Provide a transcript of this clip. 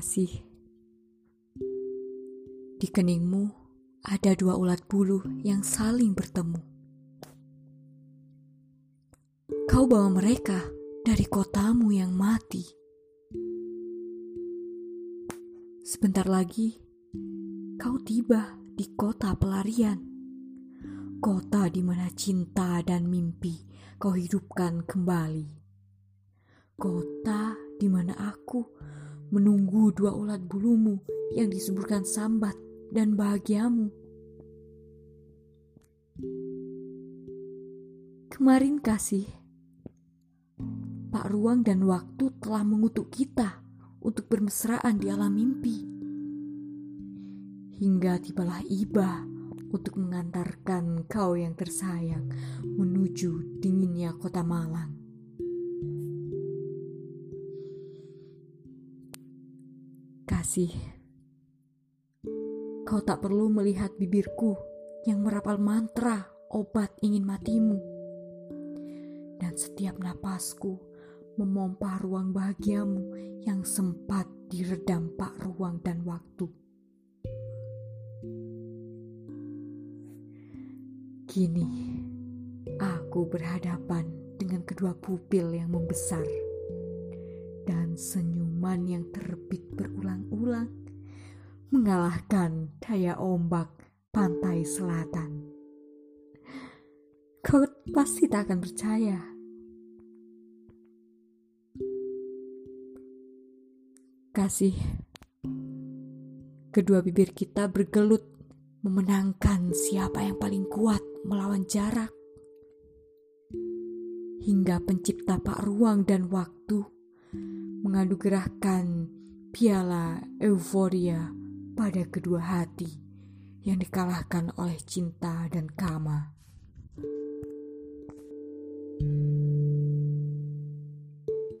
Kasih, di keningmu ada dua ulat bulu yang saling bertemu. Kau bawa mereka dari kotamu yang mati. Sebentar lagi, kau tiba di kota pelarian. Kota di mana cinta dan mimpi kau hidupkan kembali. Kota di mana aku menunggu dua ulat bulumu yang disuburkan sambat dan bahagiamu. Kemarin kasih, Pak Ruang dan Waktu telah mengutuk kita untuk bermesraan di alam mimpi. Hingga tibalah iba untuk mengantarkan kau yang tersayang menuju dinginnya kota Malang. Kasih, kau tak perlu melihat bibirku yang merapal mantra obat ingin matimu. Dan setiap napasku memompa ruang bahagiamu yang sempat diredam pak ruang dan waktu. Kini, aku berhadapan dengan kedua pupil yang membesar dan senyuman yang terbit berulang-ulang mengalahkan daya ombak pantai selatan. Kau pasti tak akan percaya. Kasih, kedua bibir kita bergelut memenangkan siapa yang paling kuat melawan jarak. Hingga pencipta Pak Ruang dan Waktu mengadu gerahkan piala euforia pada kedua hati yang dikalahkan oleh cinta dan kama.